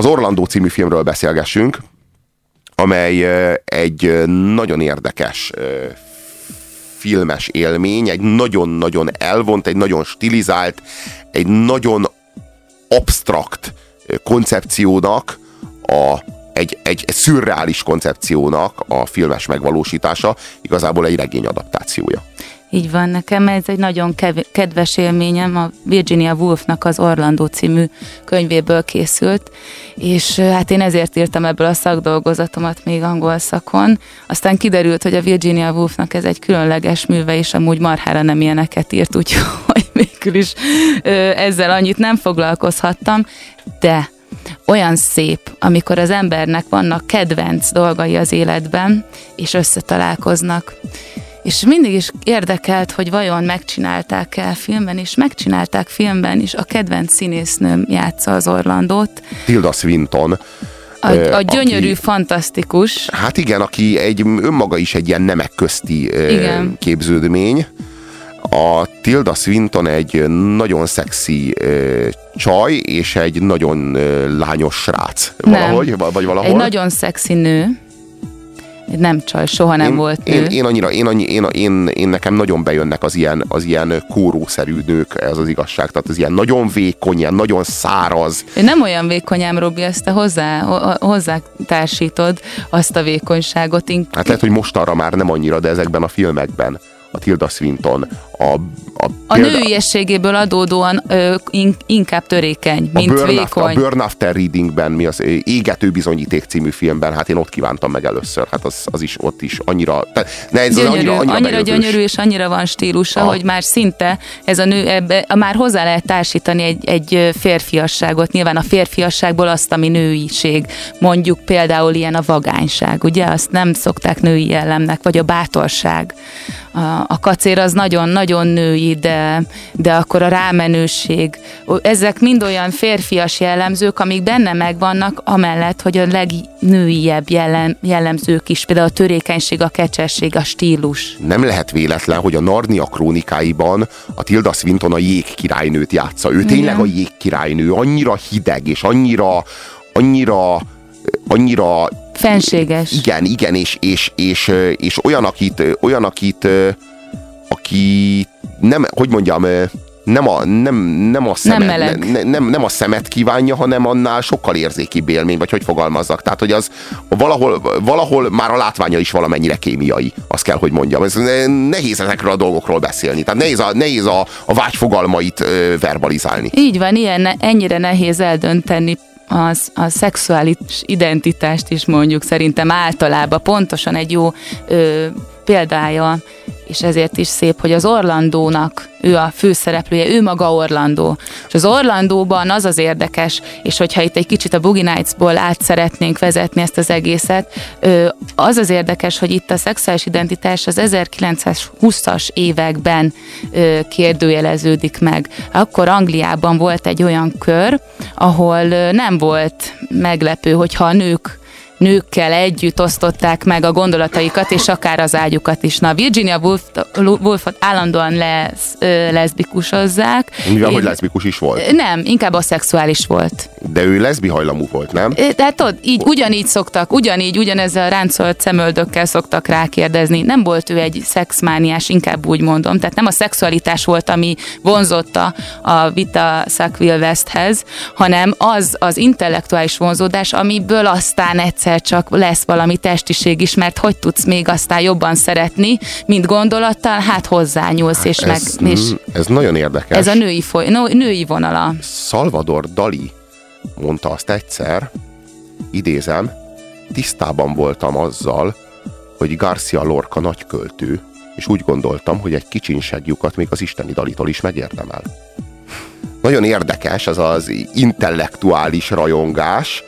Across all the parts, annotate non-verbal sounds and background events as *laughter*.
az Orlandó című filmről beszélgessünk, amely egy nagyon érdekes filmes élmény, egy nagyon-nagyon elvont, egy nagyon stilizált, egy nagyon abstrakt koncepciónak a egy, egy, szürreális koncepciónak a filmes megvalósítása, igazából egy regény adaptációja. Így van, nekem ez egy nagyon kev- kedves élményem, a Virginia Woolfnak az Orlandó című könyvéből készült, és hát én ezért írtam ebből a szakdolgozatomat még angol szakon. Aztán kiderült, hogy a Virginia Woolfnak ez egy különleges műve, és amúgy marhára nem ilyeneket írt, úgyhogy *laughs* végül is ezzel annyit nem foglalkozhattam, de olyan szép, amikor az embernek vannak kedvenc dolgai az életben, és összetalálkoznak. És mindig is érdekelt, hogy vajon megcsinálták-e filmben, és megcsinálták filmben is. A kedvenc színésznőm játsza az Orlandót. Tilda Swinton. A, a gyönyörű, aki, fantasztikus. Hát igen, aki egy önmaga is egy ilyen nemek közti igen. képződmény. A Tilda Swinton egy nagyon szexi csaj, és egy nagyon lányos srác. Valahogy, nem. vagy valahol. Egy nagyon szexi nő nem csaj, soha nem én, volt én, én, annyira, én, annyi, én, én, én, nekem nagyon bejönnek az ilyen, az ilyen kórószerű nők, ez az igazság. Tehát az ilyen nagyon vékony, ilyen nagyon száraz. Én nem olyan vékonyám, Robi, ezt te hozzá, hozzá társítod azt a vékonyságot. Ink- hát lehet, hogy mostanra már nem annyira, de ezekben a filmekben a Tilda Swinton, a, a, a példa, nőiességéből adódóan ö, in, inkább törékeny, mint a burn vékony. A Burn After Readingben, mi az Égető bizonyíték című filmben, hát én ott kívántam meg először, hát az, az is ott is annyira, ne, ez gyönyörű, annyira, annyira, annyira gyönyörű, és annyira van stílusa, ah. hogy már szinte ez a nő, ebbe, már hozzá lehet társítani egy, egy férfiasságot, nyilván a férfiasságból azt, ami nőiség, mondjuk például ilyen a vagányság, ugye, azt nem szokták női jellemnek, vagy a bátorság, a, a kacér az nagyon-nagyon női, de, de akkor a rámenőség, ezek mind olyan férfias jellemzők, amik benne megvannak, amellett, hogy a legnőiebb jellem, jellemzők is, például a törékenység, a kecsesség, a stílus. Nem lehet véletlen, hogy a Narnia krónikáiban a Tilda Swinton a jég királynőt játsza. Ő tényleg Igen. a jég királynő, annyira hideg, és annyira, annyira annyira Fenséges. Igen, igen, és, és, és, és olyan, akit, olyan, akit, aki nem, hogy mondjam, nem a, nem, nem, a szemet, nem. Ne, nem, nem a szemet kívánja, hanem annál sokkal érzékibb élmény, vagy hogy fogalmazzak. Tehát, hogy az valahol, valahol már a látványa is valamennyire kémiai, azt kell, hogy mondjam. Ez nehéz ezekről a dolgokról beszélni. Tehát nehéz a, nehéz a, a vágyfogalmait ö, verbalizálni. Így van, ilyen, ennyire nehéz eldönteni az, a szexuális identitást is mondjuk szerintem általában pontosan egy jó ö, példája, és ezért is szép, hogy az Orlandónak ő a főszereplője, ő maga Orlandó. És az Orlandóban az az érdekes, és hogyha itt egy kicsit a Boogie Nights-ból át szeretnénk vezetni ezt az egészet, az az érdekes, hogy itt a szexuális identitás az 1920-as években kérdőjeleződik meg. Akkor Angliában volt egy olyan kör, ahol nem volt meglepő, hogyha a nők nőkkel együtt osztották meg a gondolataikat, és akár az ágyukat is. Na, Virginia Woolf, Woolfot állandóan lesz, leszbikusozzák. Mivel, hogy leszbikus is volt? Nem, inkább a szexuális volt. De ő leszbi hajlamú volt, nem? Tehát tudod, így, ugyanígy szoktak, ugyanígy, ugyanezzel ráncolt szemöldökkel szoktak rákérdezni. Nem volt ő egy szexmániás, inkább úgy mondom. Tehát nem a szexualitás volt, ami vonzotta a Vita Sackville Westhez, hanem az az intellektuális vonzódás, amiből aztán egyszer egyszer csak lesz valami testiség is, mert hogy tudsz még aztán jobban szeretni, mint gondolattal, hát hozzányúlsz, és ez, meg... És ez nagyon érdekes. Ez a női, foly, no, női vonala. Salvador Dali mondta azt egyszer, idézem, tisztában voltam azzal, hogy Garcia Lorca nagyköltő, és úgy gondoltam, hogy egy kicsinsegjukat még az isteni dalitól is megérdemel. Nagyon érdekes az az intellektuális rajongás,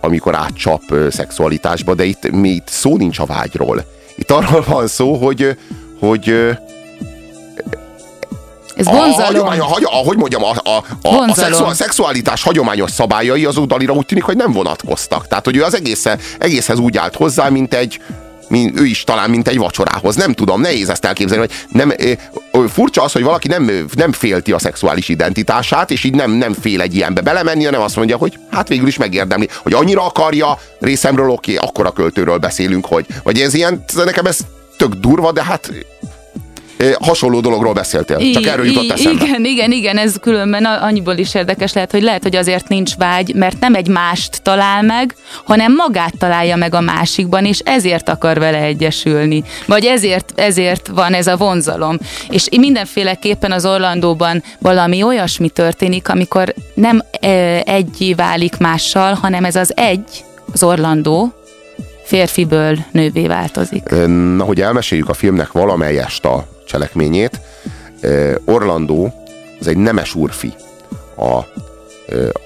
amikor átcsap szexualitásba, de itt, mi, itt szó nincs a vágyról. Itt arról *laughs* van szó, hogy, hogy ez vonzalom. A hagyomány, a, a, hogy mondjam, a, a, a, a, szexu, a szexualitás hagyományos szabályai az udalira úgy tűnik, hogy nem vonatkoztak. Tehát, hogy ő az egész, egészhez úgy állt hozzá, mint egy, ő is talán, mint egy vacsorához. Nem tudom, nehéz ezt elképzelni, hogy nem, furcsa az, hogy valaki nem, nem félti a szexuális identitását, és így nem, nem fél egy ilyenbe belemenni, hanem azt mondja, hogy hát végül is megérdemli, hogy annyira akarja részemről, oké, okay, akkor a költőről beszélünk, hogy, vagy ez ilyen, nekem ez tök durva, de hát hasonló dologról beszéltél. Csak erről jutott eszembe. Igen, igen, igen, ez különben annyiból is érdekes lehet, hogy lehet, hogy azért nincs vágy, mert nem egy mást talál meg, hanem magát találja meg a másikban, és ezért akar vele egyesülni. Vagy ezért, ezért van ez a vonzalom. És mindenféleképpen az Orlandóban valami olyasmi történik, amikor nem egyé válik mással, hanem ez az egy, az Orlandó, férfiből nővé változik. Na, hogy elmeséljük a filmnek valamelyest a cselekményét. Orlandó az egy nemes úrfi a,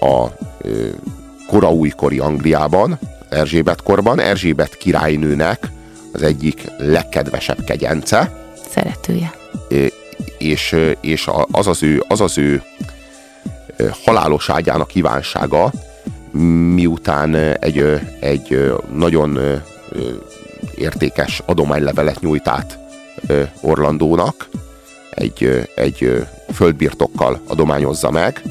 a kora újkori Angliában, Erzsébet korban. Erzsébet királynőnek az egyik legkedvesebb kegyence. Szeretője. És, és az, az ő, az az ő halálos ágyának kívánsága, miután egy, egy nagyon értékes adománylevelet nyújt át Orlandónak, egy, egy földbirtokkal adományozza meg.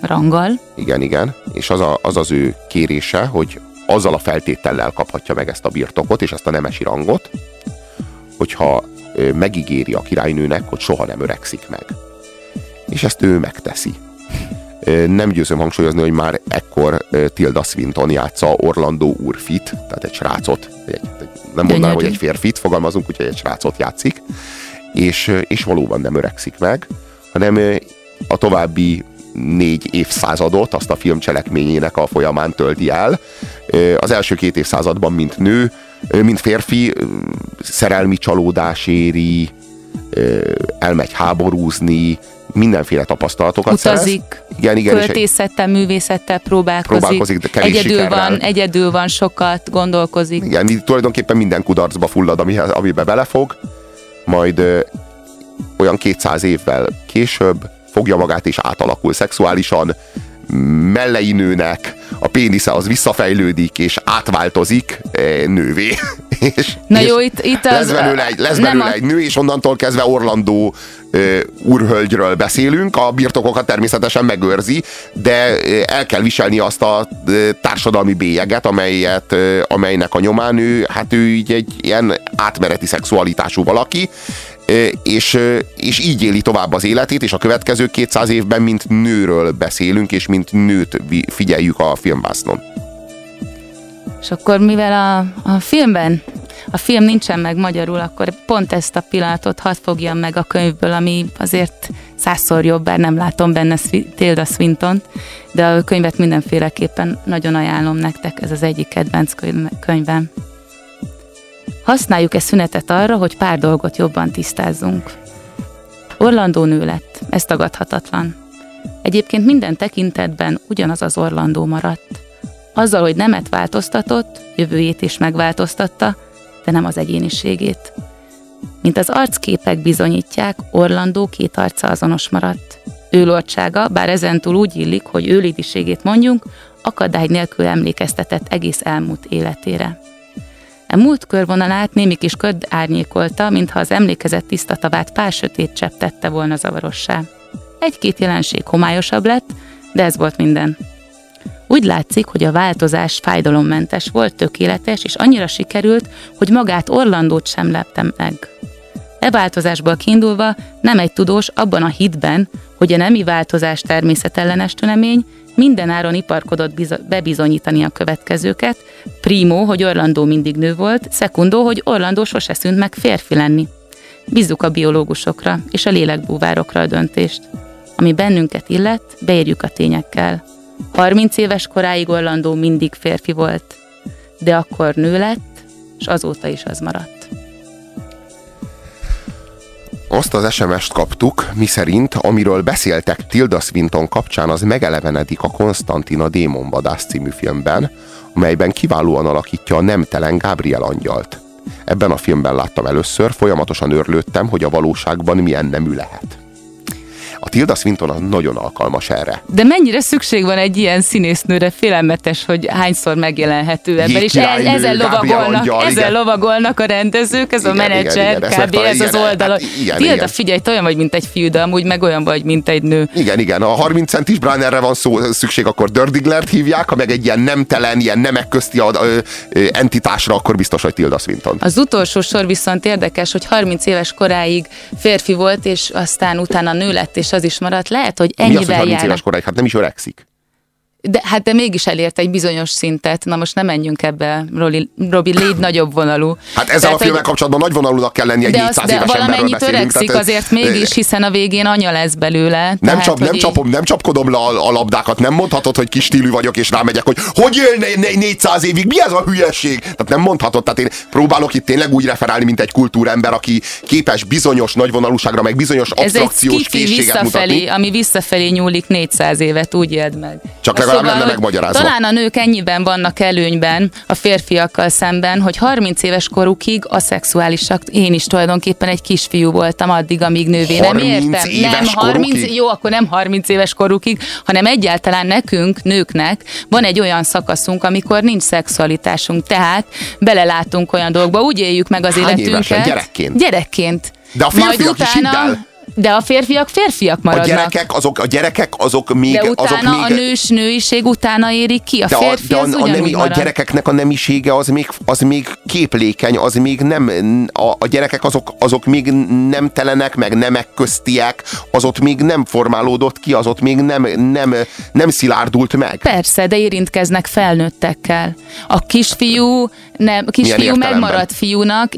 Ranggal. Igen, igen. És az, a, az az ő kérése, hogy azzal a feltétellel kaphatja meg ezt a birtokot és ezt a nemesi rangot, hogyha megígéri a királynőnek, hogy soha nem öregszik meg. És ezt ő megteszi. Nem győzöm hangsúlyozni, hogy már ekkor Tilda Swinton játsza Orlando úrfit, tehát egy srácot, egy, nem mondanám, hogy egy férfit, fogalmazunk, úgyhogy egy srácot játszik, és, és valóban nem öregszik meg, hanem a további négy évszázadot, azt a film cselekményének a folyamán tölti el. Az első két évszázadban, mint nő, mint férfi, szerelmi csalódás éri, elmegy háborúzni, mindenféle tapasztalatokat Utazik, szerez. Igen, igen, költészettel, művészettel próbálkozik, próbálkozik de egyedül van, egyedül van, sokat gondolkozik. Igen, tulajdonképpen minden kudarcba fullad, amibe belefog, majd ö, olyan 200 évvel később fogja magát és átalakul szexuálisan, mellei nőnek, a pénisze az visszafejlődik, és átváltozik nővé. És, Na és jó, itt, itt az... Lesz belőle egy, lesz belőle a... egy nő, és onnantól kezdve Orlandó e, úrhölgyről beszélünk, a birtokokat természetesen megőrzi, de el kell viselni azt a társadalmi bélyeget, amelyet, amelynek a nyomán ő, hát ő így egy ilyen átmereti szexualitású valaki, és, és így éli tovább az életét, és a következő 200 évben mint nőről beszélünk, és mint nőt figyeljük a filmvásznon. És akkor mivel a, a filmben a film nincsen meg magyarul, akkor pont ezt a pillanatot hadd fogjam meg a könyvből, ami azért százszor jobb, bár nem látom benne Tilda swinton de a könyvet mindenféleképpen nagyon ajánlom nektek, ez az egyik kedvenc könyvem. Használjuk e szünetet arra, hogy pár dolgot jobban tisztázzunk. Orlandó nő lett, ez tagadhatatlan. Egyébként minden tekintetben ugyanaz az Orlandó maradt. Azzal, hogy nemet változtatott, jövőjét is megváltoztatta, de nem az egyéniségét. Mint az arcképek bizonyítják, Orlandó két arca azonos maradt. Ő lordsága, bár ezentúl úgy illik, hogy ő mondjunk, akadály nélkül emlékeztetett egész elmúlt életére. E múlt körvonalát némi kis köd árnyékolta, mintha az emlékezett tiszta tavát pár sötét csepp tette volna zavarossá. Egy-két jelenség homályosabb lett, de ez volt minden. Úgy látszik, hogy a változás fájdalommentes volt, tökéletes, és annyira sikerült, hogy magát Orlandót sem leptem meg. E változásból kiindulva nem egy tudós abban a hitben, hogy a nemi változás természetellenes tünemény, minden áron iparkodott bizo- bebizonyítani a következőket. Primo, hogy Orlandó mindig nő volt, szekundó, hogy Orlandó sose szűnt meg férfi lenni. Bízzuk a biológusokra és a lélekbúvárokra a döntést. Ami bennünket illet, beérjük a tényekkel. 30 éves koráig Orlandó mindig férfi volt, de akkor nő lett, és azóta is az maradt. Azt az SMS-t kaptuk, mi szerint, amiről beszéltek Tilda Swinton kapcsán, az megelevenedik a Konstantina Démonvadász című filmben, amelyben kiválóan alakítja a nemtelen Gabriel angyalt. Ebben a filmben láttam először, folyamatosan örlődtem, hogy a valóságban milyen nemű lehet. A Tilda Swinton nagyon alkalmas erre. De mennyire szükség van egy ilyen színésznőre, félelmetes, hogy hányszor megjelenhető ebben, és e- ezzel lovagolnak, ezzel lovagolnak a rendezők, ez igen, a menedzser, igen, igen, kb. ez igen, az oldal. Hát, igen, Tilda, igen. figyelj, te olyan vagy, mint egy fiú, de amúgy meg olyan vagy, mint egy nő. Igen, igen, a 30 centis Brannerre van szó, szükség, akkor Dördiglert hívják, ha meg egy ilyen nemtelen, ilyen nemek közti a, ö, ö, entitásra, akkor biztos, hogy Tilda Swinton. Az utolsó sor viszont érdekes, hogy 30 éves koráig férfi volt, és aztán utána nő lett, és az is maradt. Lehet, hogy ennyivel Mi az, hogy 30 éves koráig? Hát nem is öregszik. De, hát de mégis elért egy bizonyos szintet. Na most nem menjünk ebbe, Robi, Robi légy nagyobb vonalú. Hát ezzel tehát, a filmek kapcsolatban nagy vonalúnak kell lenni egy de 400 az, éves de valamennyit öregszik tehát, azért mégis, hiszen a végén anya lesz belőle. Nem, csap, nem, csapom, nem csapkodom le a, a labdákat, nem mondhatod, hogy kis stílű vagyok, és rámegyek, hogy hogy élne 400 évig, mi ez a hülyeség? Tehát nem mondhatod, tehát én próbálok itt tényleg úgy referálni, mint egy kultúrember, aki képes bizonyos nagyvonalúságra, meg bizonyos abstrakciós készséget mutatni. ami visszafelé nyúlik 400 évet, úgy éld meg. Csak legalább szóval, lenne megmagyarázva. Talán a nők ennyiben vannak előnyben a férfiakkal szemben, hogy 30 éves korukig szexuálisak. Én is tulajdonképpen egy kisfiú voltam addig, amíg nővé nem értem. Nem, 30, korukig? jó, akkor nem 30 éves korukig, hanem egyáltalán nekünk, nőknek van egy olyan szakaszunk, amikor nincs szexualitásunk. Tehát belelátunk olyan dolgokba, úgy éljük meg az Hány életünket. Évesen? Gyerekként. Gyerekként. De a férfiak Majd utána, is de a férfiak férfiak maradnak. A gyerekek azok, a gyerekek azok még... De utána azok még, a nős nőiség utána érik ki, a de férfi a, de a, a, nemi, a gyerekeknek a nemisége az még, az még képlékeny, az még nem... A, a gyerekek azok, azok még nem telenek, meg nemek köztiek, az ott még nem formálódott ki, az ott még nem, nem, nem szilárdult meg. Persze, de érintkeznek felnőttekkel. A kisfiú, nem, a kisfiú megmarad fiúnak,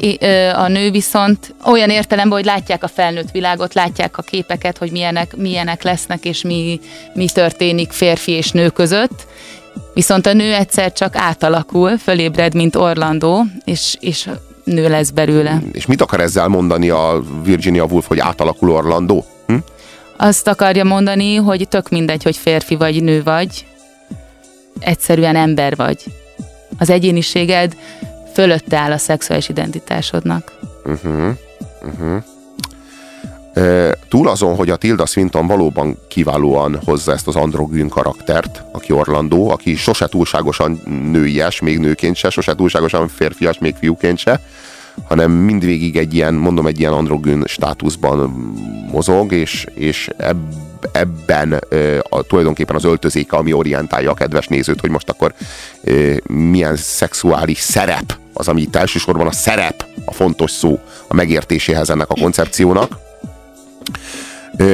a nő viszont olyan értelemben, hogy látják a felnőtt világot, látják a képeket, hogy milyenek, milyenek lesznek, és mi, mi történik férfi és nő között. Viszont a nő egyszer csak átalakul, fölébred, mint Orlandó, és, és nő lesz belőle. És mit akar ezzel mondani a Virginia Woolf, hogy átalakul Orlandó? Hm? Azt akarja mondani, hogy tök mindegy, hogy férfi vagy nő vagy, egyszerűen ember vagy. Az egyéniséged fölötte áll a szexuális identitásodnak. Uh-huh. Uh-huh. Túl azon, hogy a Tilda Swinton valóban kiválóan hozza ezt az androgyn karaktert, aki Orlandó, aki sose túlságosan nőies, még nőként se, sose túlságosan férfias, még fiúként se, hanem mindvégig egy ilyen, mondom, egy ilyen androgyn státuszban mozog, és, és ebb, ebben a, tulajdonképpen az öltözéke, ami orientálja a kedves nézőt, hogy most akkor milyen szexuális szerep az, ami itt elsősorban a szerep, a fontos szó a megértéséhez ennek a koncepciónak.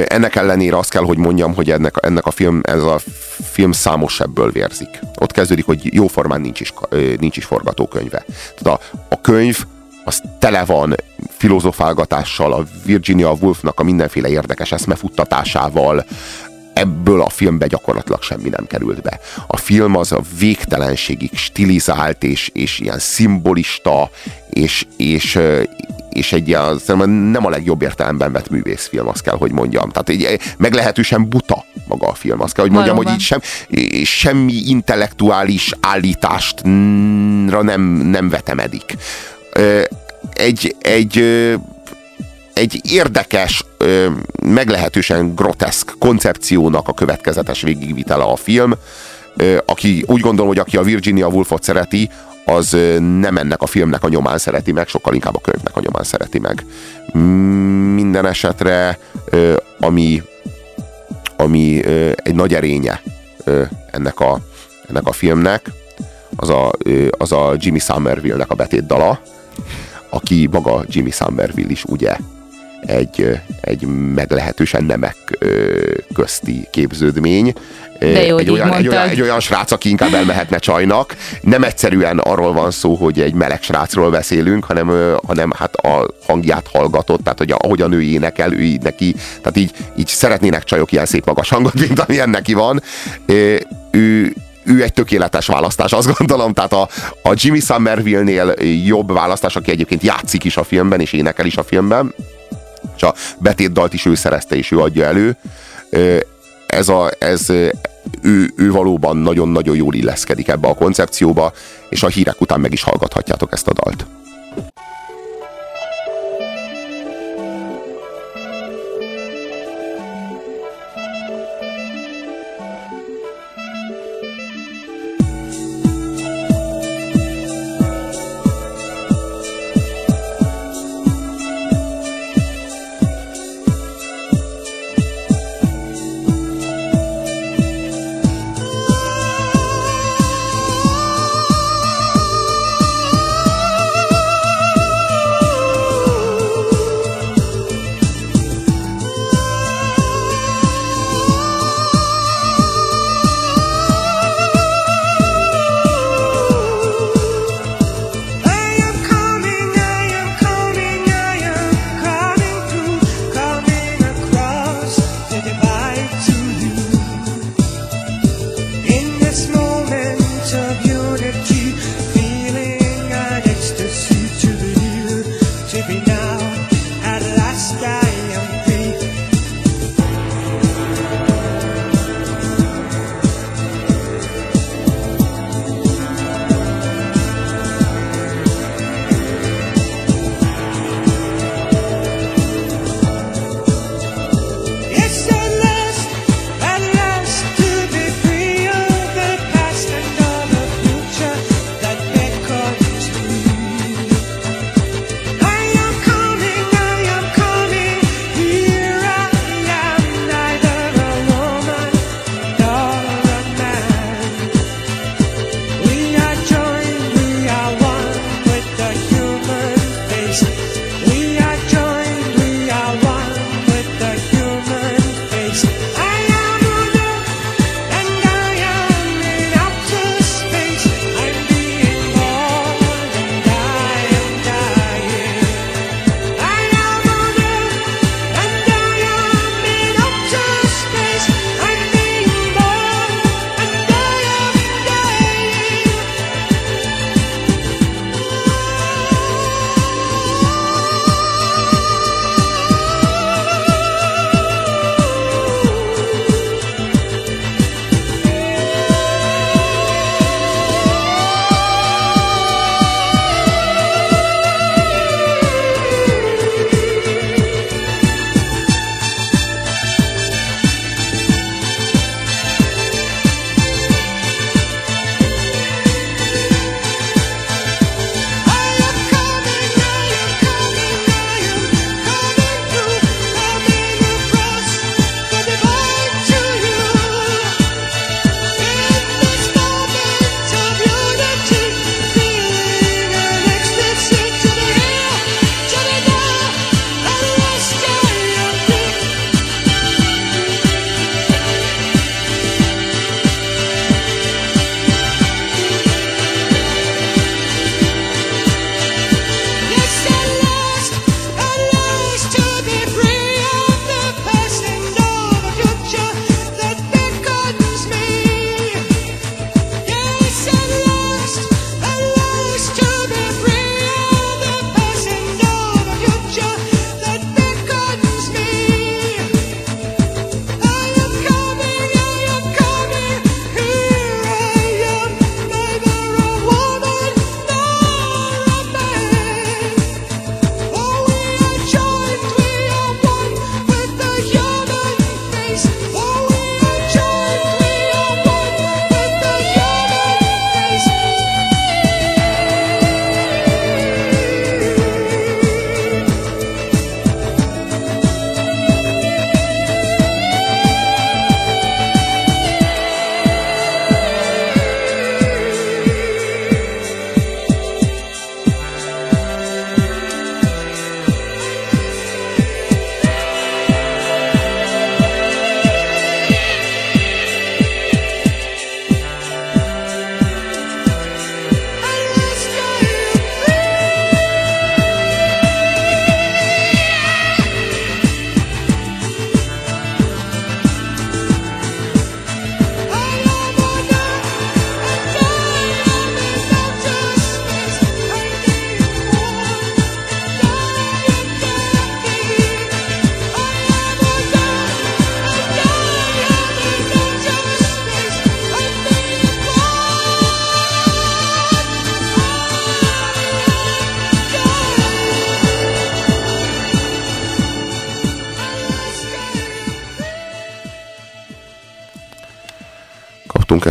Ennek ellenére azt kell, hogy mondjam, hogy ennek, ennek a film, ez a film számos ebből vérzik. Ott kezdődik, hogy jóformán nincs is, nincs is forgatókönyve. Tehát a, a könyv az tele van filozofálgatással, a Virginia Woolfnak a mindenféle érdekes eszmefuttatásával, ebből a filmbe gyakorlatilag semmi nem került be. A film az a végtelenségig stilizált, és, és ilyen szimbolista, és, és, és egy ilyen, nem a legjobb értelemben vett művészfilm, azt kell, hogy mondjam. Tehát egy meglehetősen buta maga a film. Azt kell, hogy mondjam, Valóban. hogy így sem, semmi intellektuális állítást nem, nem vetemedik. Egy, egy egy érdekes, meglehetősen groteszk koncepciónak a következetes végigvitele a film. Aki úgy gondolom, hogy aki a Virginia Woolfot szereti, az nem ennek a filmnek a nyomán szereti meg, sokkal inkább a könyvnek a nyomán szereti meg. Minden esetre, ami, ami egy nagy erénye ennek a, ennek a filmnek, az a, az a Jimmy Somerville-nek a betétdala, aki maga Jimmy Somerville is ugye egy, egy meglehetősen nemek közti képződmény. De jó, egy, olyan, egy, olyan, egy olyan srác, aki inkább elmehetne csajnak. Nem egyszerűen arról van szó, hogy egy meleg srácról beszélünk, hanem, hanem hát a hangját hallgatott, tehát hogy ahogy a nő énekel, ő neki, tehát így, így szeretnének csajok ilyen szép magas hangot, mint amilyen neki van. Ő, ő egy tökéletes választás, azt gondolom, tehát a, a Jimmy Somerville-nél jobb választás, aki egyébként játszik is a filmben, és énekel is a filmben, és a betétdalt is ő szerezte, és ő adja elő. Ez, a, ez ő, ő valóban nagyon-nagyon jól illeszkedik ebbe a koncepcióba, és a hírek után meg is hallgathatjátok ezt a dalt.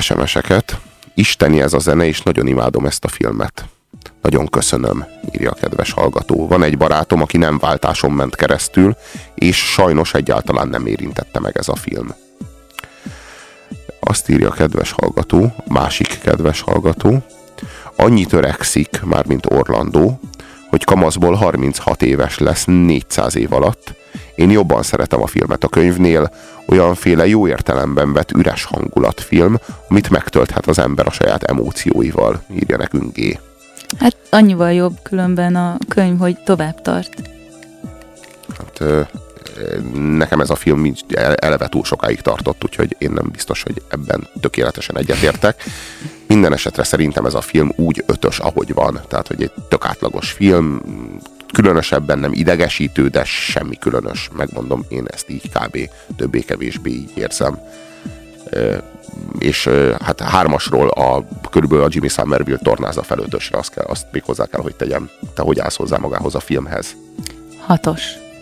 SMS-eket. Isteni ez a zene, és nagyon imádom ezt a filmet. Nagyon köszönöm, írja a kedves hallgató. Van egy barátom, aki nem váltáson ment keresztül, és sajnos egyáltalán nem érintette meg ez a film. Azt írja a kedves hallgató, másik kedves hallgató, annyit öregszik, már mint Orlandó, hogy kamaszból 36 éves lesz 400 év alatt. Én jobban szeretem a filmet a könyvnél, olyanféle jó értelemben vett üres hangulatfilm, amit megtölthet az ember a saját emócióival, írja nekünk G. Hát annyival jobb különben a könyv, hogy tovább tart. Hát, nekem ez a film eleve túl sokáig tartott, úgyhogy én nem biztos, hogy ebben tökéletesen egyetértek. Minden esetre szerintem ez a film úgy ötös, ahogy van. Tehát, hogy egy tök átlagos film, különösebben nem idegesítő, de semmi különös. Megmondom, én ezt így kb. többé-kevésbé így érzem. És hát hármasról a, körülbelül a Jimmy Somerville tornáza fel ötösre, azt, kell, azt még hozzá kell, hogy tegyem. Te hogy állsz hozzá magához a filmhez? Hatos.